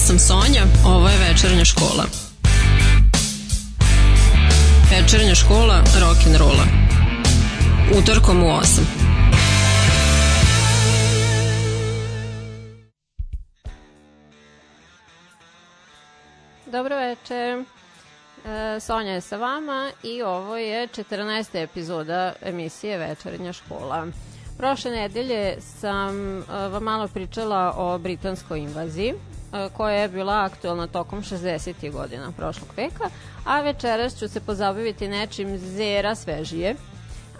Sam Sonja, ovo je večernja škola. Večernja škola rock'n'rolla. Utorkom u 8. Dobro večer. E, Sonja je sa vama i ovo je 14. epizoda emisije Večernja škola. Prošle nedelje sam e, vam malo pričala o britanskoj invaziji koja je bila aktualna tokom 60. godina prošlog veka, a večeras ću se pozabaviti nečim zera svežije,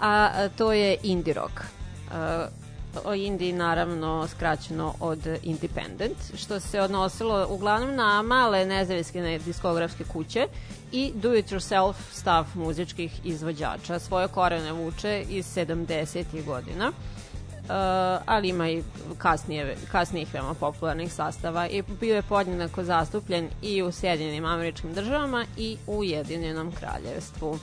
a to je indie rock. E, o Indiji naravno skraćeno od Independent, što se odnosilo uglavnom na male nezavisne diskografske kuće i do-it-yourself stav muzičkih izvođača. Svoje korene vuče iz 70. godina. Ali ima i kasnije, kasnijih veoma popularnih sastava i bio je podjednako zastupljen i u Sjedinim američkim državama i u Ujedinjenom kraljevstvu.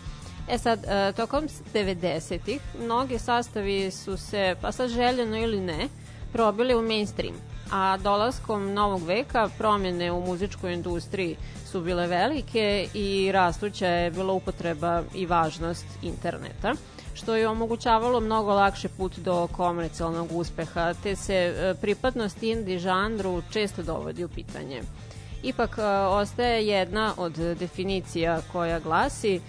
E sad, uh, tokom 90-ih mnogi sastavi su se, pa sad željeno ili ne, probili u mainstream a dolaskom novog veka promjene u muzičkoj industriji su bile velike i rastuća je bila upotreba i važnost interneta što je omogućavalo mnogo lakše put do komercijalnog uspeha, te se e, pripadnost indie žanru često dovodi u pitanje. Ipak e, ostaje jedna od definicija koja glasi e,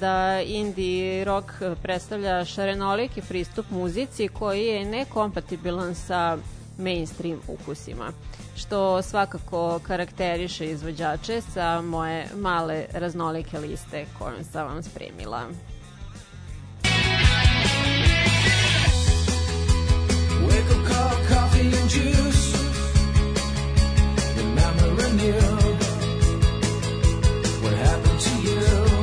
da indie rock predstavlja šarenoliki pristup muzici koji je nekompatibilan sa mainstream ukusima, što svakako karakteriše izvođače sa moje male raznolike liste kojom sam vam spremila. What happened to you?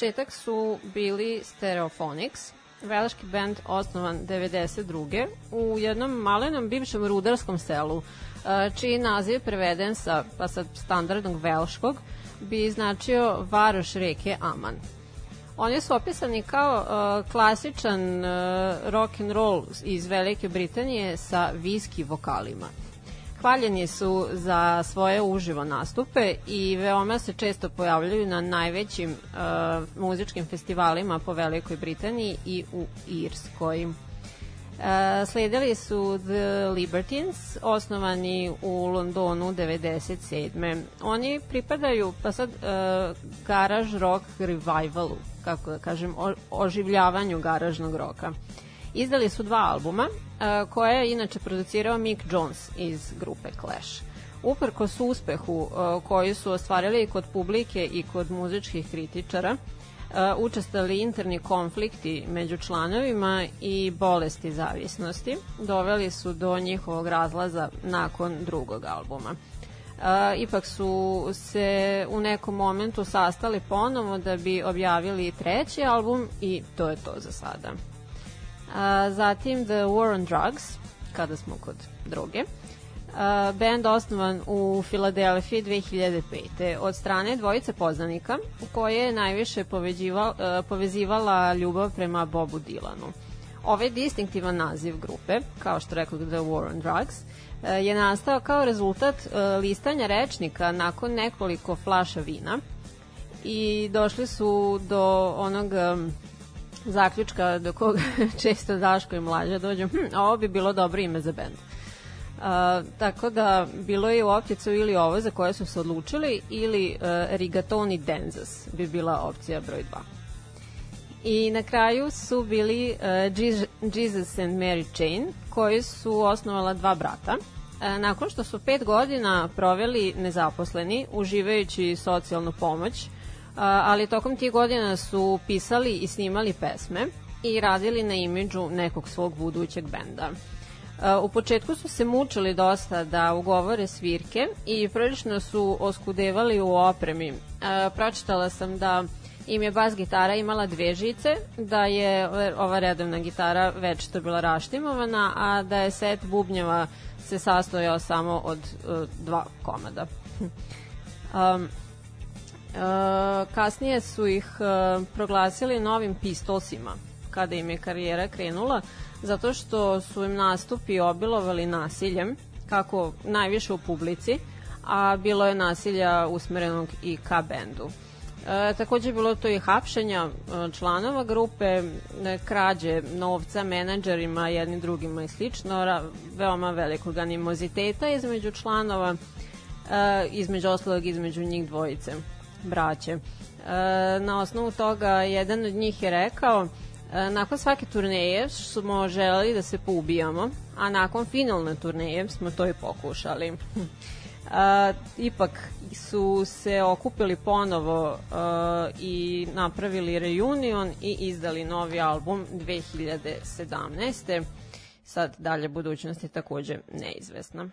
Početak su bili Stereophonics, velaški band osnovan 92. u jednom malenom bivšem rudarskom selu, e, čiji naziv je preveden sa pa sad standardnog velškog bi značio varoš reke Aman. Oni su opisani kao uh, klasičan uh, rock and roll iz Velike Britanije sa viski vokalima. Hvaljeni su za svoje uživo nastupe i veoma se često pojavljaju na najvećim uh, muzičkim festivalima po Velikoj Britaniji i u Irskoj. Uh, sledili su The Libertines, osnovani u Londonu 97. Oni pripadaju, pa sad, uh, garage rock revivalu, kako da kažem, o, oživljavanju garažnog roka. Izdali su dva albuma, uh, koje je inače producirao Mick Jones iz grupe Clash. Uprkos uspehu uh, koji su ostvarili kod publike i kod muzičkih kritičara, uh, učestali interni konflikti među članovima i bolesti zavisnosti doveli su do njihovog razlaza nakon drugog albuma. Ipak su se u nekom momentu sastali ponovo da bi objavili treći album i to je to za sada. Uh, zatim The War on Drugs, kada smo kod droge. Uh, band osnovan u Filadelfiji 2005. od strane dvojice poznanika koje je najviše uh, povezivala ljubav prema Bobu Dylanu. Ovaj distinktivan naziv grupe, kao što rekao The War on Drugs, uh, je nastao kao rezultat uh, listanja rečnika nakon nekoliko flaša vina i došli su do onog zaključka do koga često Daško i mlađa dođu, hm, ovo bi bilo dobro ime za bend. Uh, tako da bilo je u opticu ili ovo za koje su se odlučili ili uh, Rigatoni Denzas bi bila opcija broj 2. I na kraju su bili uh, Jesus and Mary Chain koji su osnovala dva brata. Uh, nakon što su pet godina proveli nezaposleni, uživajući socijalnu pomoć, uh, ali tokom tih godina su pisali i snimali pesme i radili na imidžu nekog svog budućeg benda. U početku su se mučili dosta da ugovore svirke i prilično su oskudevali u opremi. Pročitala sam da im je bas gitara imala dve žice, da je ova redovna gitara već to bila raštimovana, a da je set bubnjeva se sastojao samo od uh, dva komada. um, kasnije su ih uh, proglasili novim pistolsima kada im je karijera krenula zato što su im nastupi obilovali nasiljem kako najviše u publici a bilo je nasilja usmerenog i ka bendu. E, takođe bilo to i hapšenja članova grupe, krađe novca menadžerima, jednim drugima i slično, ra, veoma velikog animoziteta između članova, e, između ostalog između njih dvojice braće. E, na osnovu toga jedan od njih je rekao e, nakon svake turneje smo želeli da se poubijamo, a nakon finalne turneje smo to i pokušali. E, ipak su se okupili ponovo i napravili reunion i izdali novi album 2017. Sad dalje budućnost je takođe neizvesna.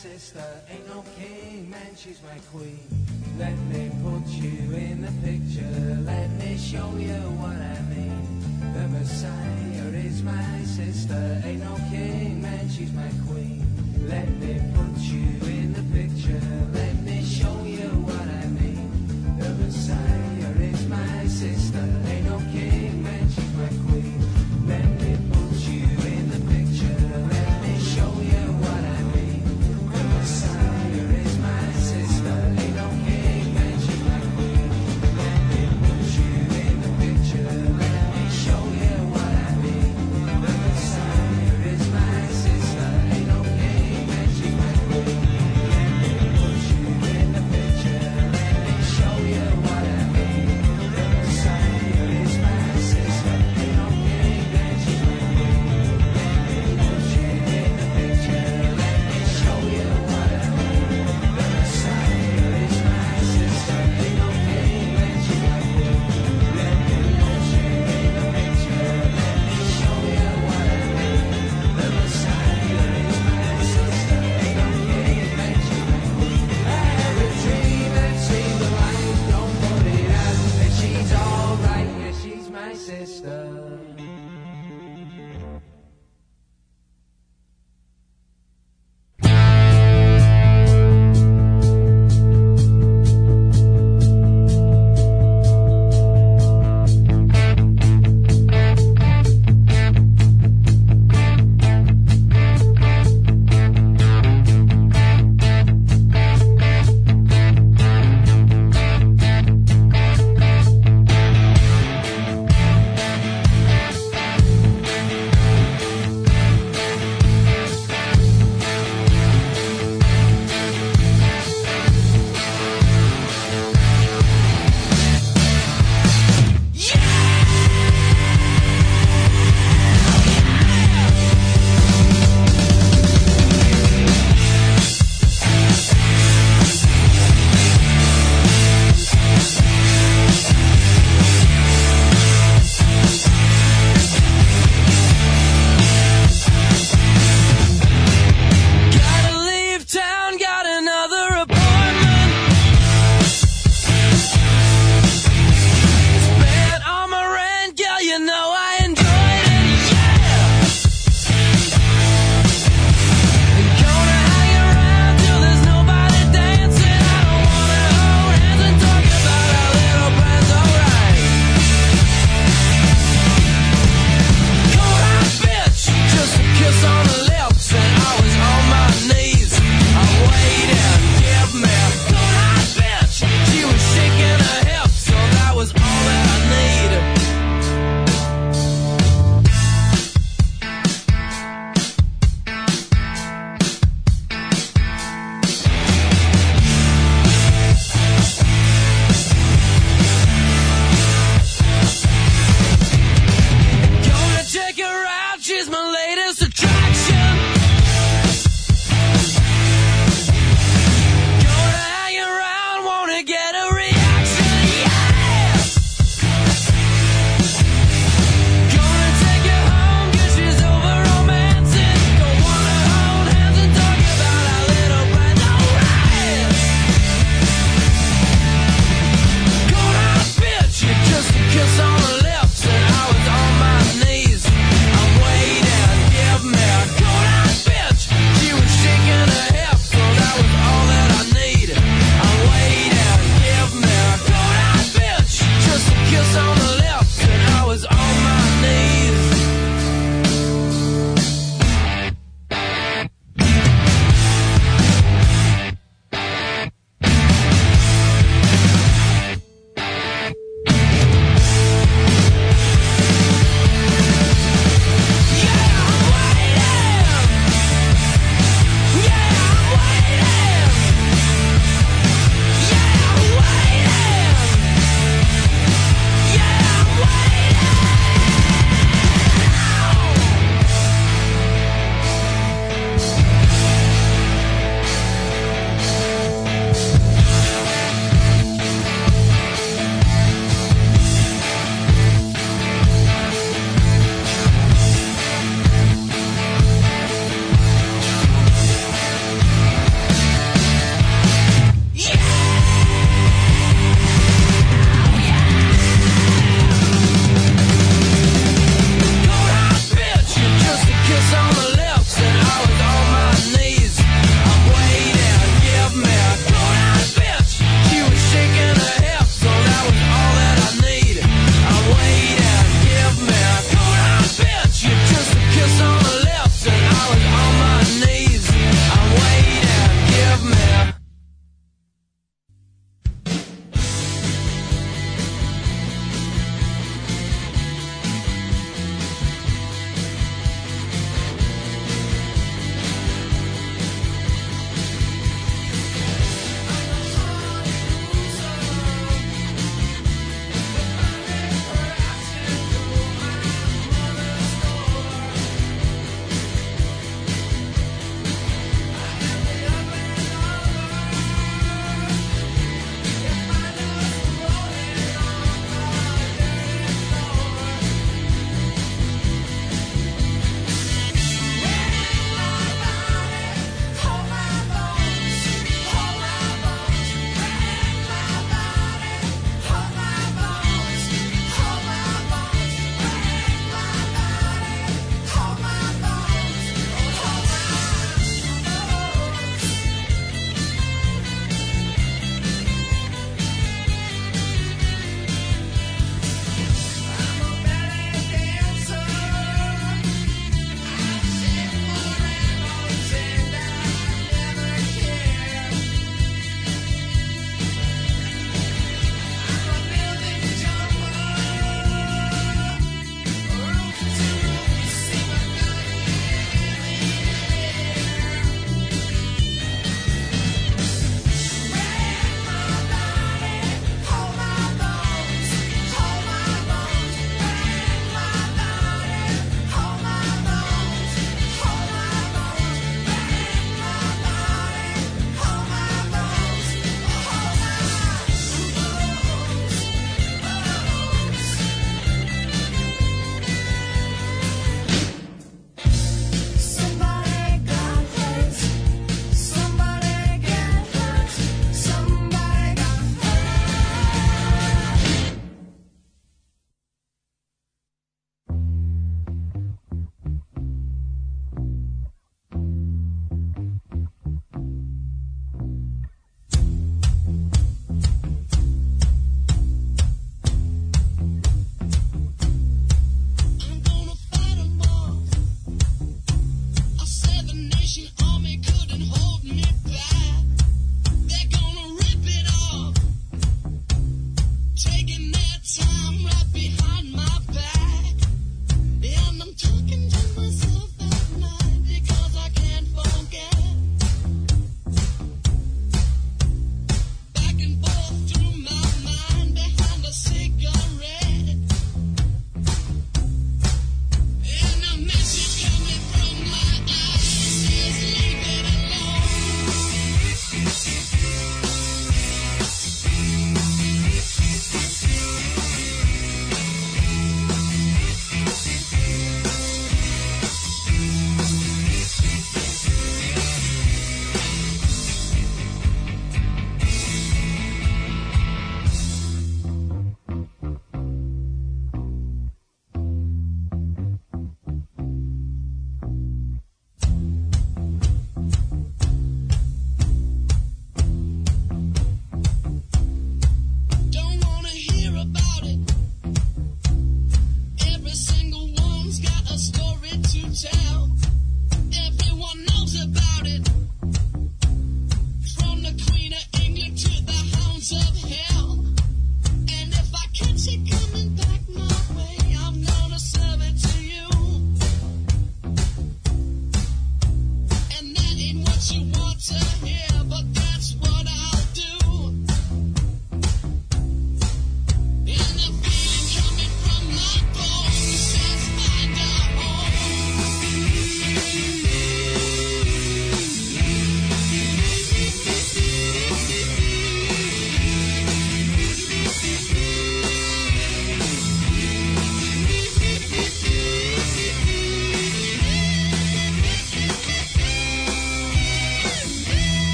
sister, ain't no king, man, she's my queen. Let me put you in the picture, let me show you what I mean. The Messiah is my sister, ain't no king, man, she's my queen. Let me put you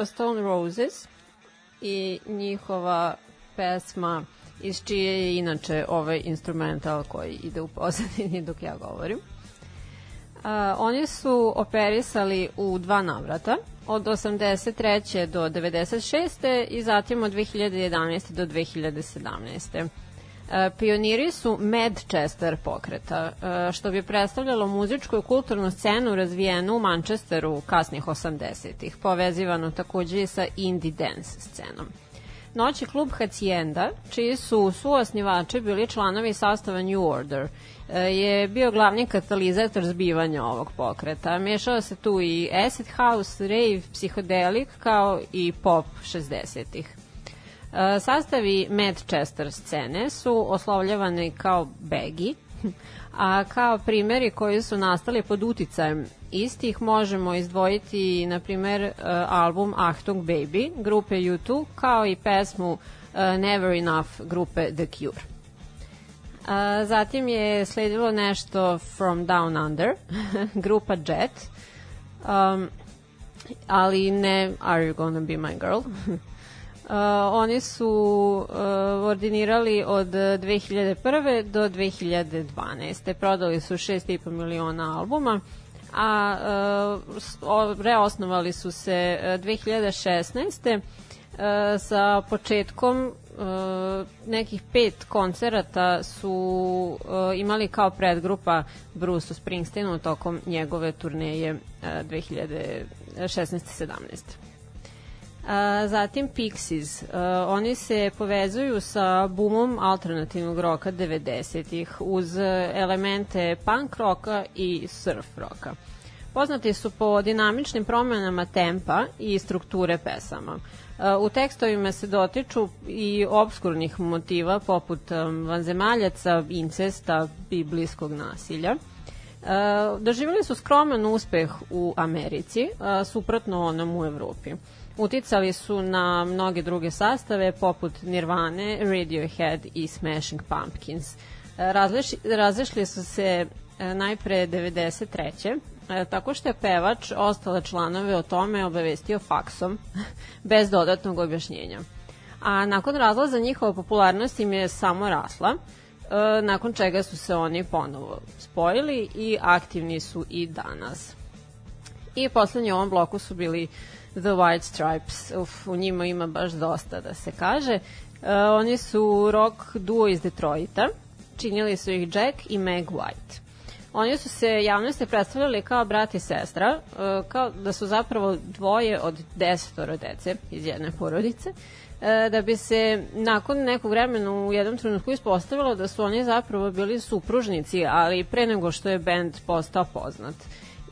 grupa Stone Roses i njihova pesma iz čije je inače ovaj instrumental koji ide u pozadini dok ja govorim. Uh, oni su operisali u dva navrata, od 83. do 96. i zatim od 2011. do 2017. E, pioniri su Manchester pokreta, e, što bi predstavljalo muzičku i kulturnu scenu razvijenu u Manchesteru kasnih 80-ih, povezivano takođe i sa indie dance scenom. Noći klub Hacienda, čiji su suosnivači bili članovi sastava New Order, e, je bio glavni katalizator zbivanja ovog pokreta. Mešao se tu i acid house, rave, psihodelik, kao i pop 60-ih. E, sastavi Manchester scene su oslovljavani kao begi, a kao primeri koji su nastali pod uticajem istih možemo izdvojiti, na primer, e, album Achtung Baby grupe U2, kao i pesmu e, Never Enough grupe The Cure. Zatim je sledilo nešto From Down Under, grupa Jet, um, ali ne Are You Gonna Be My Girl. Uh, oni su uh, ordinirali od 2001. do 2012. Prodali su 6,5 miliona albuma, a uh, reosnovali su se 2016. Uh, uh, sa početkom uh, nekih pet koncerata su uh, imali kao predgrupa Bruce Springsteenu tokom njegove turneje uh, 2016-17. A, zatim Pixies. A, oni se povezuju sa bumom alternativnog roka 90-ih uz elemente punk roka i surf roka. Poznati su po dinamičnim promenama tempa i strukture pesama. U tekstovima se dotiču i obskurnih motiva poput vanzemaljaca, incesta i bliskog nasilja. Doživjeli su skroman uspeh u Americi, suprotno onom u Evropi. Uticali su na mnoge druge sastave poput Nirvane, Radiohead i Smashing Pumpkins. razlišli su se e, najpre 93 e, tako što je pevač ostale članove o tome obavestio faksom, bez dodatnog objašnjenja. A nakon razlaza njihova popularnost im je samo rasla, e, nakon čega su se oni ponovo spojili i aktivni su i danas. I poslednji u ovom bloku su bili The White Stripes. Uf, u njima ima baš dosta da se kaže. Uh, oni su rock duo iz Detroita. Činili su ih Jack i Meg White. Oni su se javnosti predstavljali kao brat i sestra, uh, kao da su zapravo dvoje od desetoro dece iz jedne porodice, uh, da bi se nakon nekog vremena u jednom trenutku ispostavilo da su oni zapravo bili supružnici, ali pre nego što je band postao poznat.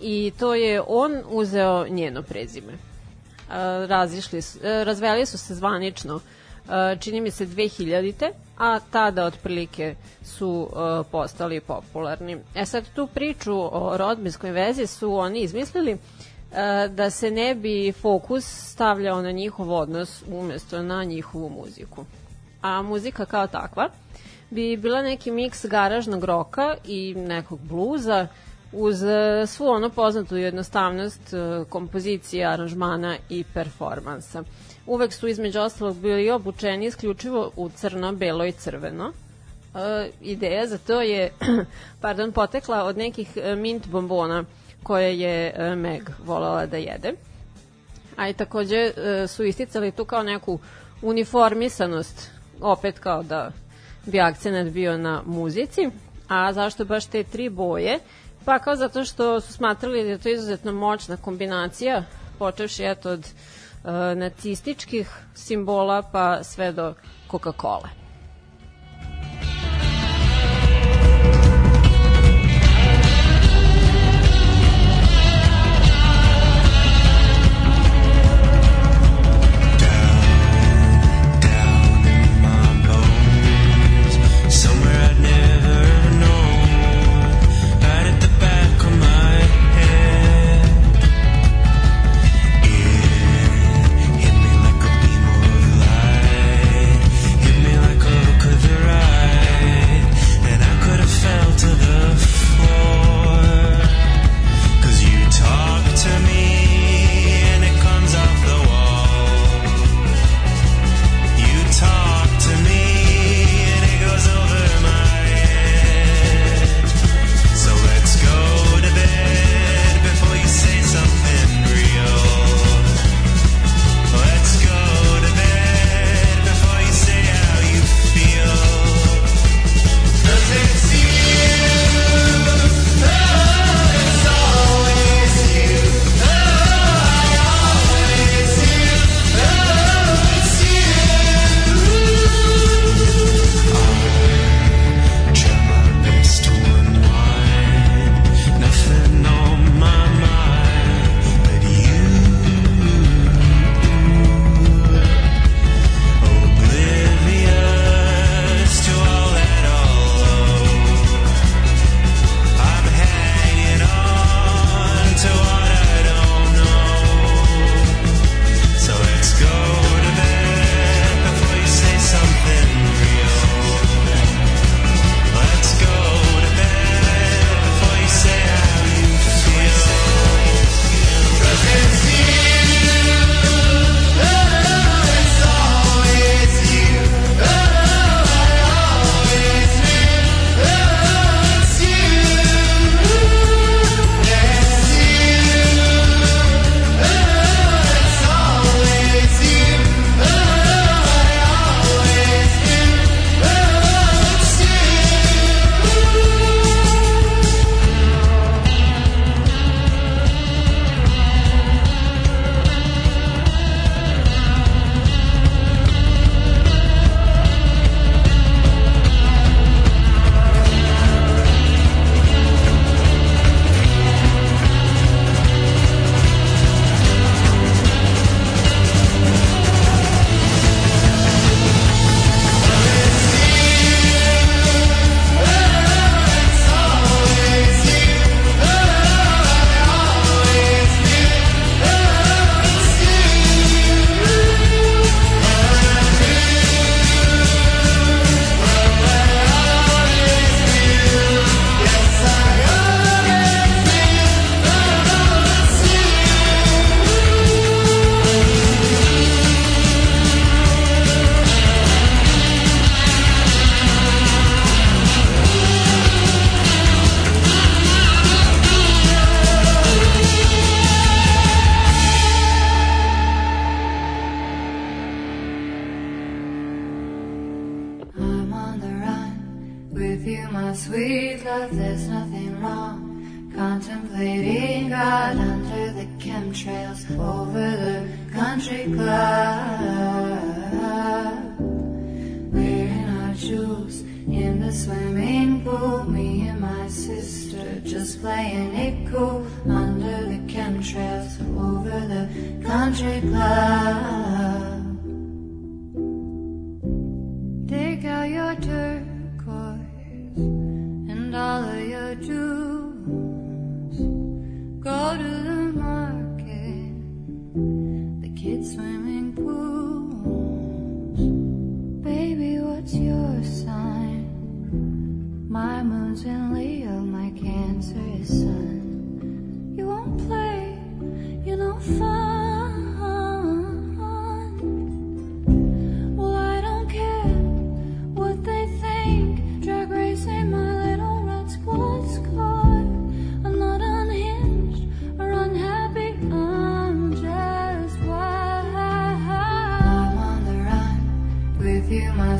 I to je on uzeo njeno prezime razišli, razveli su se zvanično čini mi se 2000-te, a tada otprilike su postali popularni. E sad tu priču o rodbinskoj vezi su oni izmislili da se ne bi fokus stavljao na njihov odnos umesto na njihovu muziku. A muzika kao takva bi bila neki miks garažnog roka i nekog bluza, uz e, svu ono poznatu jednostavnost e, kompozicije, aranžmana i performansa. Uvek su između ostalog bili obučeni isključivo u crno, belo i crveno. E, ideja za to je pardon, potekla od nekih mint bombona koje je Meg volala da jede. A i takođe su isticali tu kao neku uniformisanost, opet kao da bi akcenat bio na muzici. A zašto baš te tri boje? Pa kao zato što su smatrali da je to izuzetno moćna kombinacija, počevši eto od uh, nacističkih simbola pa sve do Coca-Cola.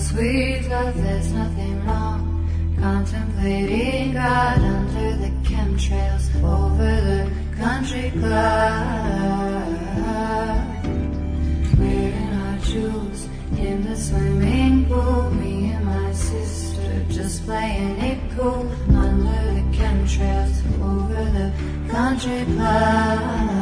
sweet love, there's nothing wrong. Contemplating God under the chemtrails over the country club. Wearing our jewels in the swimming pool. Me and my sister just playing it cool under the chemtrails over the country club.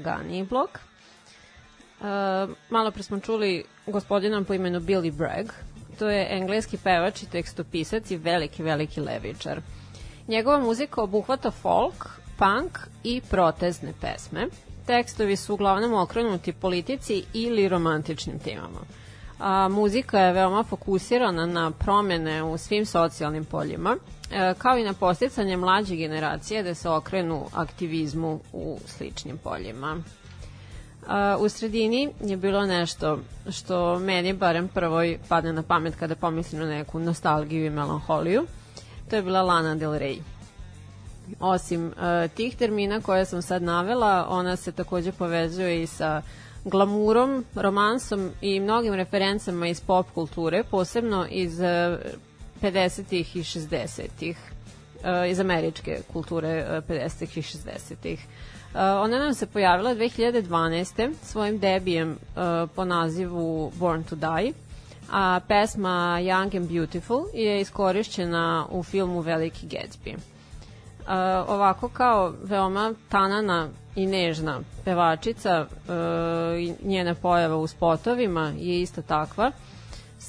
Laganiji blok. Uh, malo pre smo čuli gospodina po imenu Billy Bragg. To je engleski pevač i tekstopisac i veliki, veliki levičar. Njegova muzika obuhvata folk, punk i protezne pesme. Tekstovi su uglavnom okrenuti politici ili romantičnim temama. A, muzika je veoma fokusirana na promene u svim socijalnim poljima, e, kao i na posticanje mlađe generacije da se okrenu aktivizmu u sličnim poljima. A, u sredini je bilo nešto što meni barem prvoj padne na pamet kada pomislim na neku nostalgiju i melanholiju. To je bila Lana Del Rey. Osim uh, tih termina koje sam sad navela, ona se takođe povezuje i sa glamurom, romansom i mnogim referencama iz pop kulture, posebno iz 50-ih i 60-ih, uh, iz američke kulture uh, 50-ih i 60-ih. Uh, ona nam se pojavila 2012. svojim debijem po nazivu Born to Die, a pesma Young and Beautiful je iskorišćena u filmu Veliki Gatsby. Ovako kao veoma tanana i nežna pevačica njena pojava u spotovima je isto takva.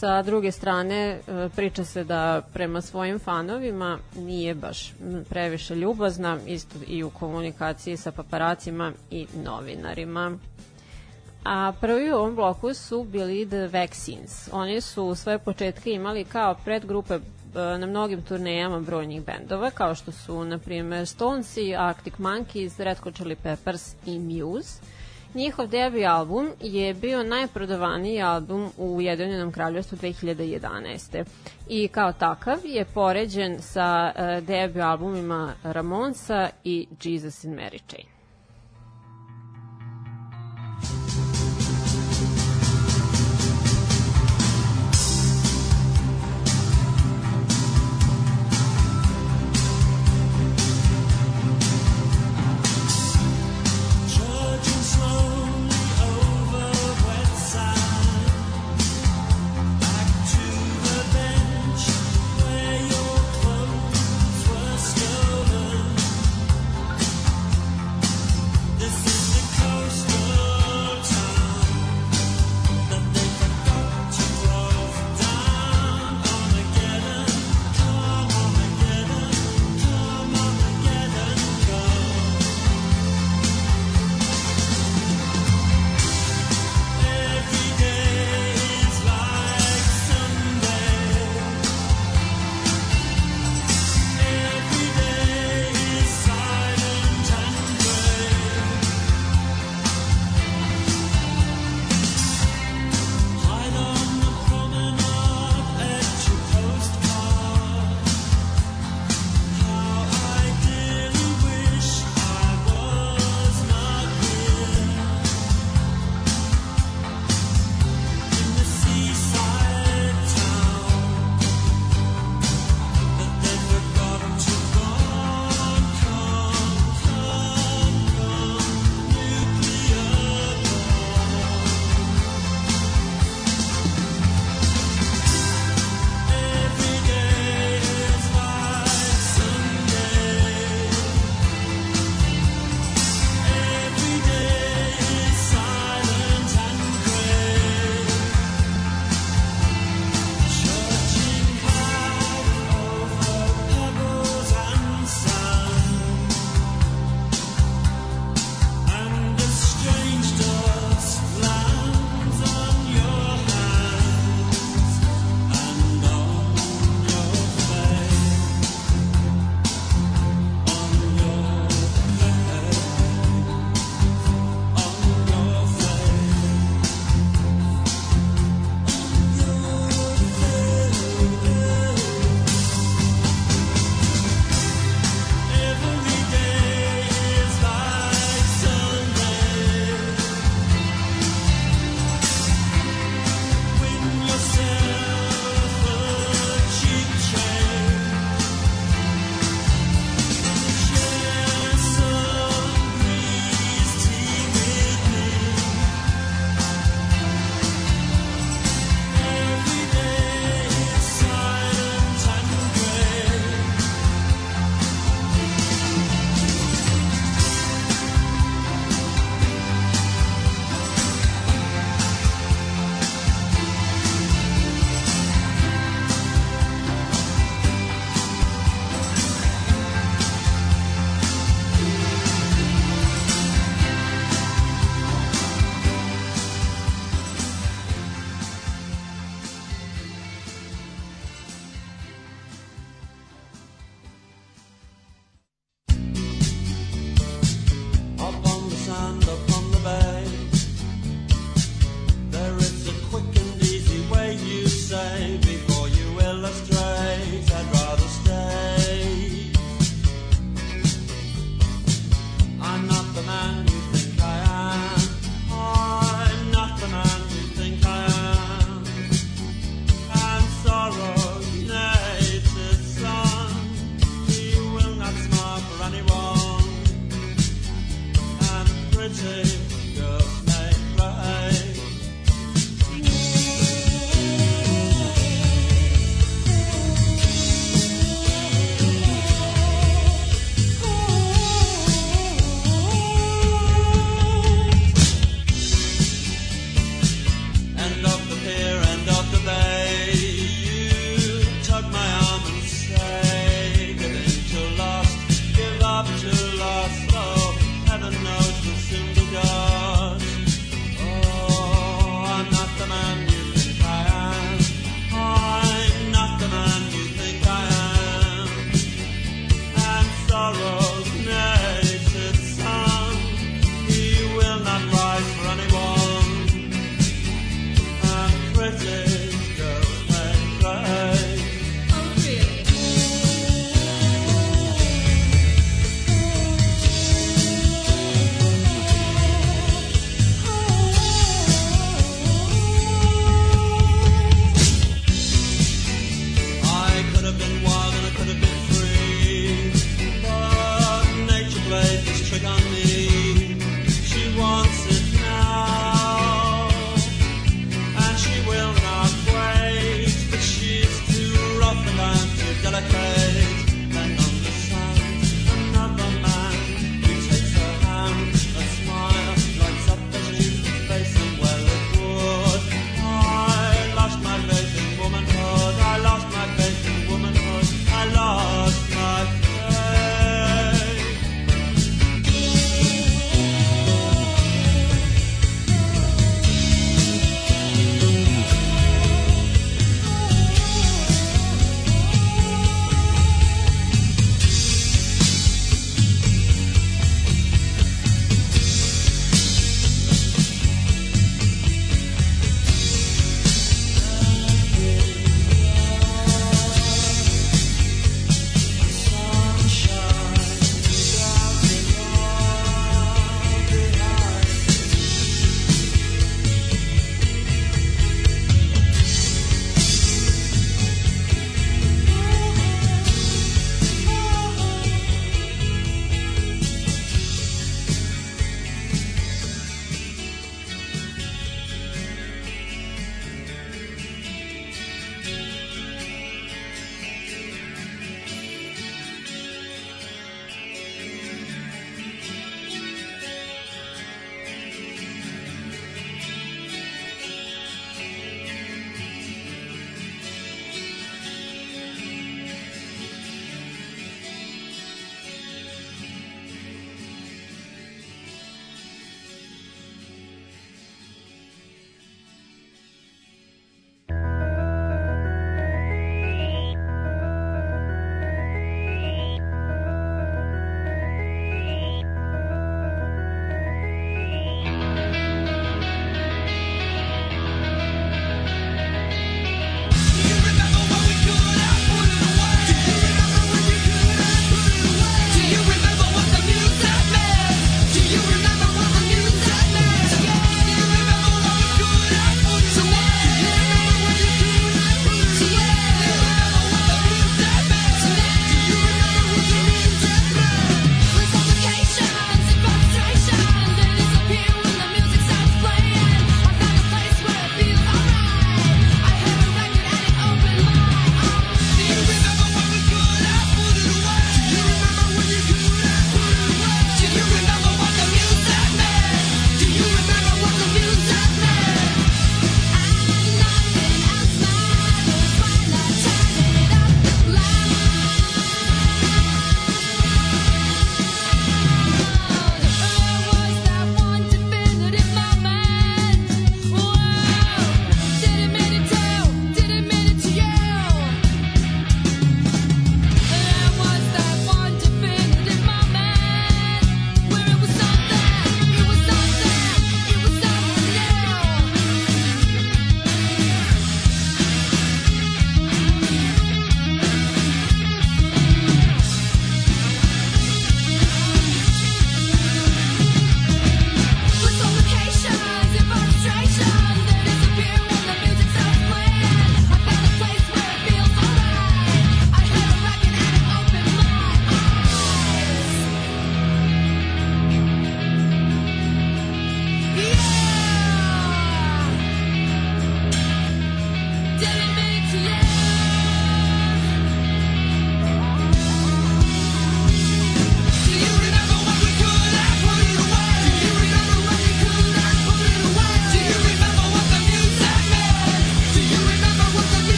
Sa druge strane, uh, priča se da prema svojim fanovima nije baš previše ljubazna, isto i u komunikaciji sa paparacima i novinarima. A prvi u ovom bloku su bili The Vaccines. Oni su svoje početke imali kao predgrupe e, na mnogim turnejama brojnih bendova, kao što su, na primjer, Stonesi, Arctic Monkeys, Red Hot Chili Peppers i Muse. Njihov debi album je bio najprodavaniji album u Ujedinjenom kraljevstvu 2011. I kao takav je poređen sa uh, debi albumima Ramonsa i Jesus and Mary Chain.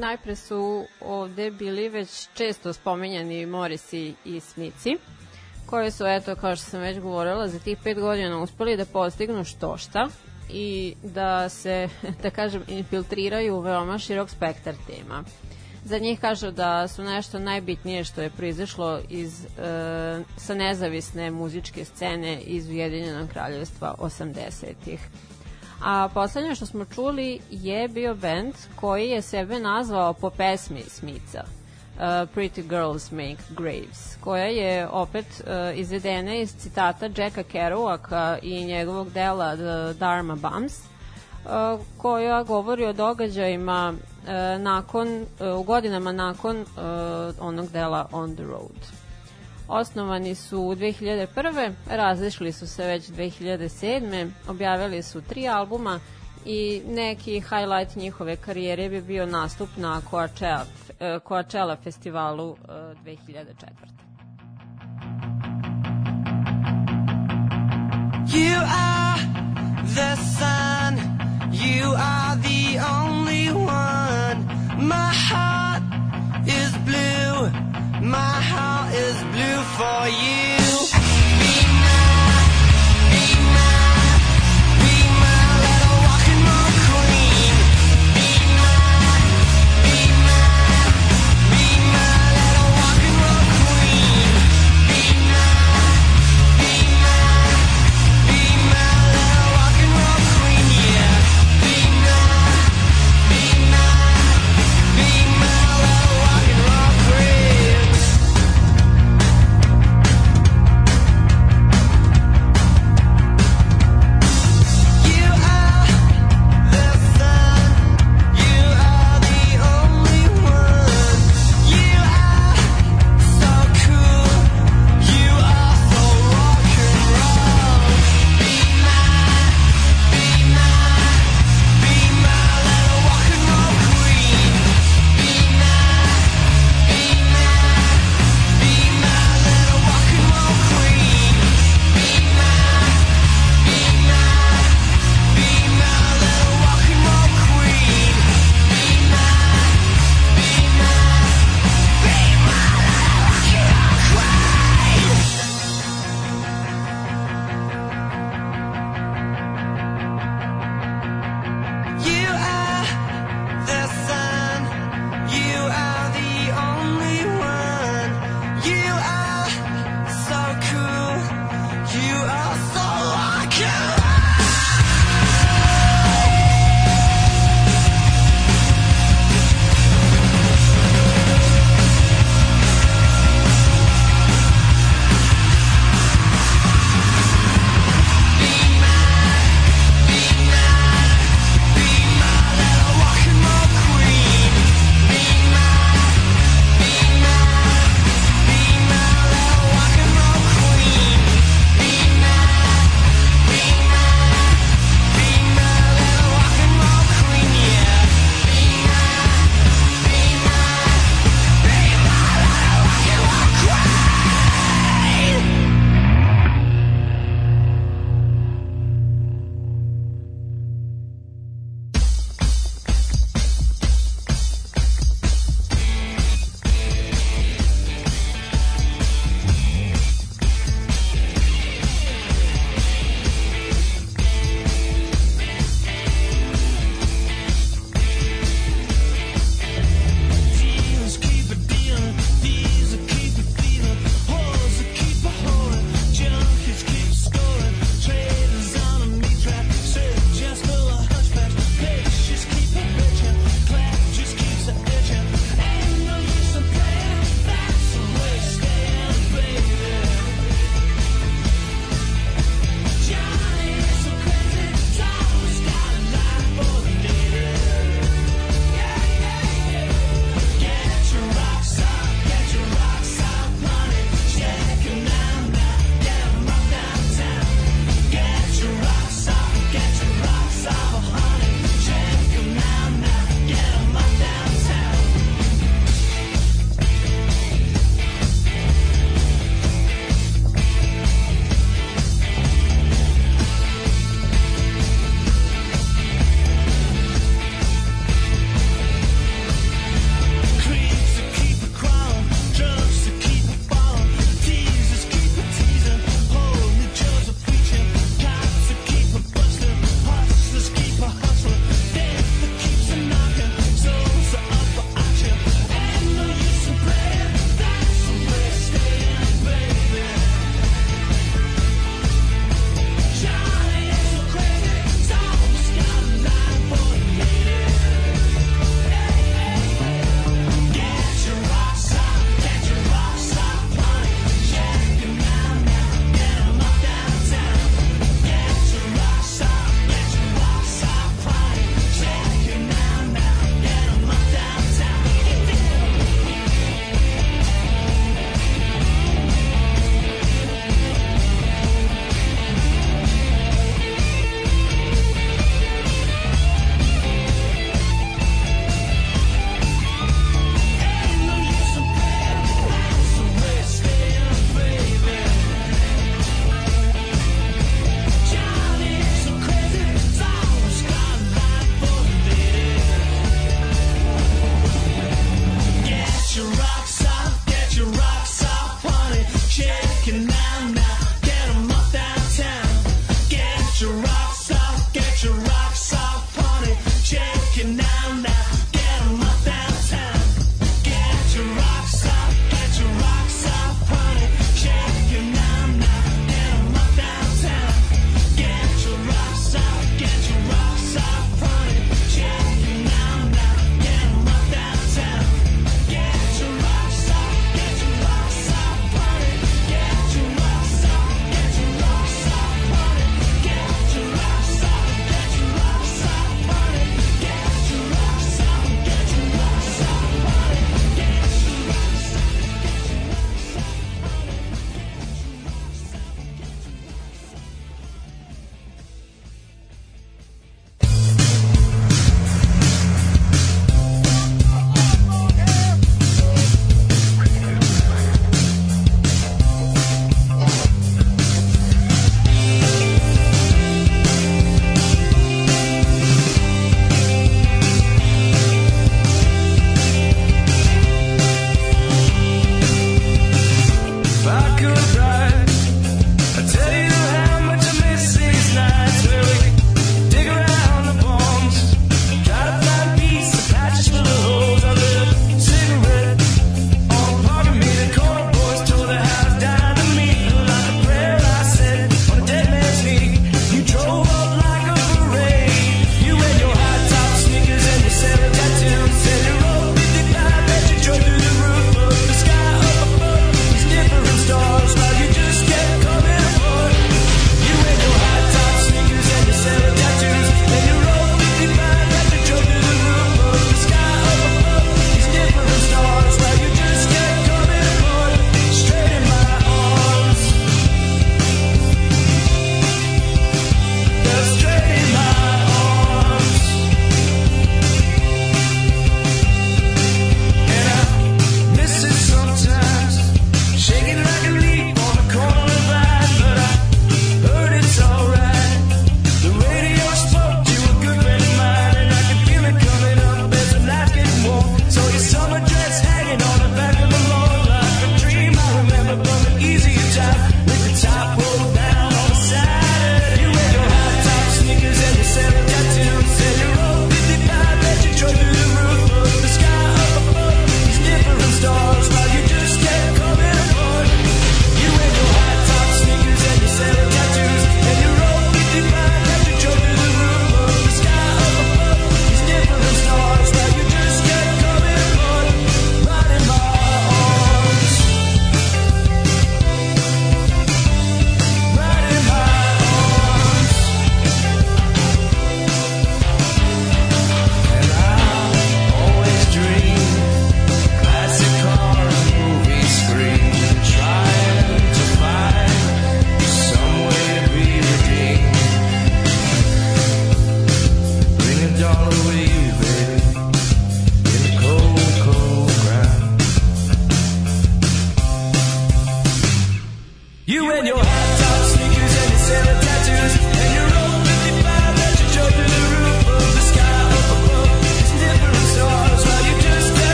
Najpre su ovde bili već često spominjani Morisi i Smici, koji su, eto, kao što sam već govorila, za tih pet godina uspeli da postignu što šta i da se, da kažem, infiltriraju u veoma širok spektar tema. Za njih kažu da su nešto najbitnije što je proizašlo iz, e, sa nezavisne muzičke scene iz Ujedinjenog kraljevstva 80-ih. A poslednje što smo čuli je bio band koji je sebe nazvao po pesmi Smica. Uh, Pretty Girls Make Graves, koja je opet uh, izvedena iz citata Jacka Kerouaka i njegovog dela The Dharma Bums, uh, koja govori o događajima uh, nakon, uh, u godinama nakon uh, onog dela On the Road. Osnovani su 2001. Razišli su se već 2007. Objavili su tri albuma i neki highlight njihove karijere bi bio nastup na Coachella, eh, Coachella festivalu eh, 2004. You are the sun. You are the only one. My heart is blue. My heart is blue for you.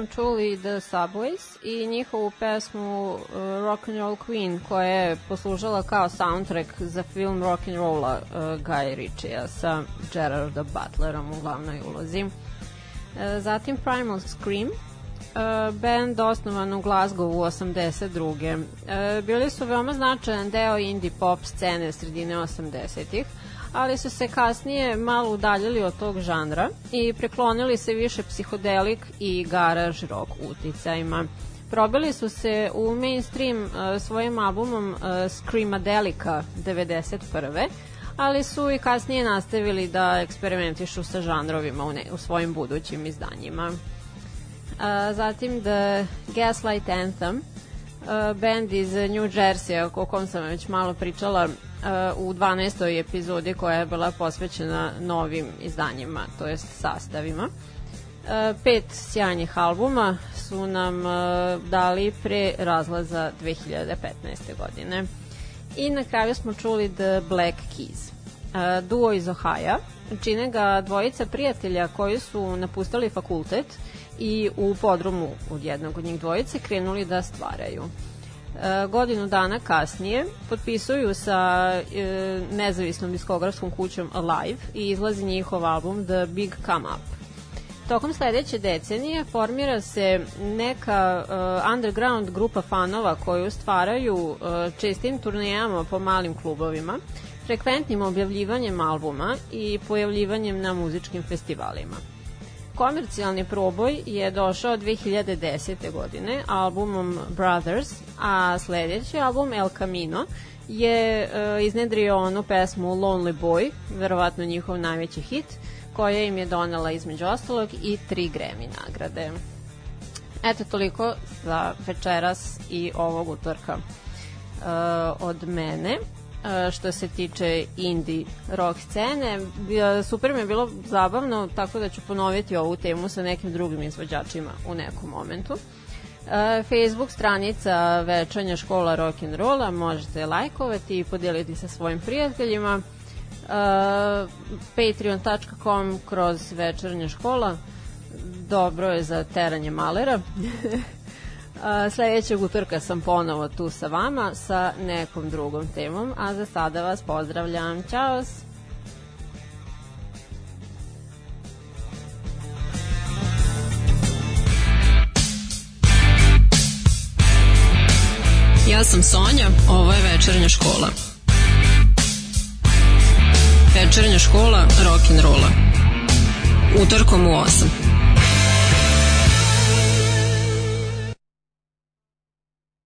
Smo čuli The Subways i njihovu pesmu uh, Rock and Roll Queen koja je poslužala kao soundtrack za film Rock and Rolla uh, Guy Ritchie-a sa Gerarda Butlerom u glavnoj ulozi. Uh, zatim Primal Scream, uh, band osnovan u Glasgowu 82. Uh, bili su veoma značajan deo indie pop scene sredine 80-ih, ali su se kasnije malo udaljili od tog žanra i preklonili se više psihodelik i garaž rock uticajima. Probili su se u mainstream uh, svojim albumom uh, Screamadelica 91 ali su i kasnije nastavili da eksperimentišu sa žanrovima u, ne, u svojim budućim izdanjima. A, zatim The Gaslight Anthem, band iz New Jersey, o kom sam već malo pričala u 12. epizodi koja je bila posvećena novim izdanjima, to jest sastavima. Uh, pet sjajnih albuma su nam uh, dali pre razlaza 2015. godine. I na kraju smo čuli The Black Keys. Uh, duo iz Ohaja. Čine ga dvojica prijatelja koji su napustali fakultet i u podrumu od jednog od njih dvojice krenuli da stvaraju. E, godinu dana kasnije potpisuju sa e, nezavisnom diskografskom kućom Alive i izlazi njihov album The Big Come Up. Tokom sledeće decenije formira se neka uh, underground grupa fanova koju stvaraju uh, čestim turnejama po malim klubovima, frekventnim objavljivanjem albuma i pojavljivanjem na muzičkim festivalima. Komercijalni proboj je došao 2010. godine albumom Brothers, a sledeći album El Camino je uh, iznedrio onu pesmu Lonely Boy, verovatno njihov najveći hit, koja im je donela između ostalog i tri Grammy nagrade. Eto toliko za večeras i ovog utorka uh, od mene što se tiče indie rock scene. Super mi je bilo zabavno, tako da ću ponoviti ovu temu sa nekim drugim izvođačima u nekom momentu. Facebook stranica Večanja škola rock and rolla možete lajkovati i podeliti sa svojim prijateljima patreon.com kroz večernja škola dobro je za teranje malera sledećeg utorka sam ponovo tu sa vama sa nekom drugom temom, a za sada vas pozdravljam. Ćao! Ja sam Sonja, ovo je večernja škola. Večernja škola rock'n'rolla. Utorkom u 8.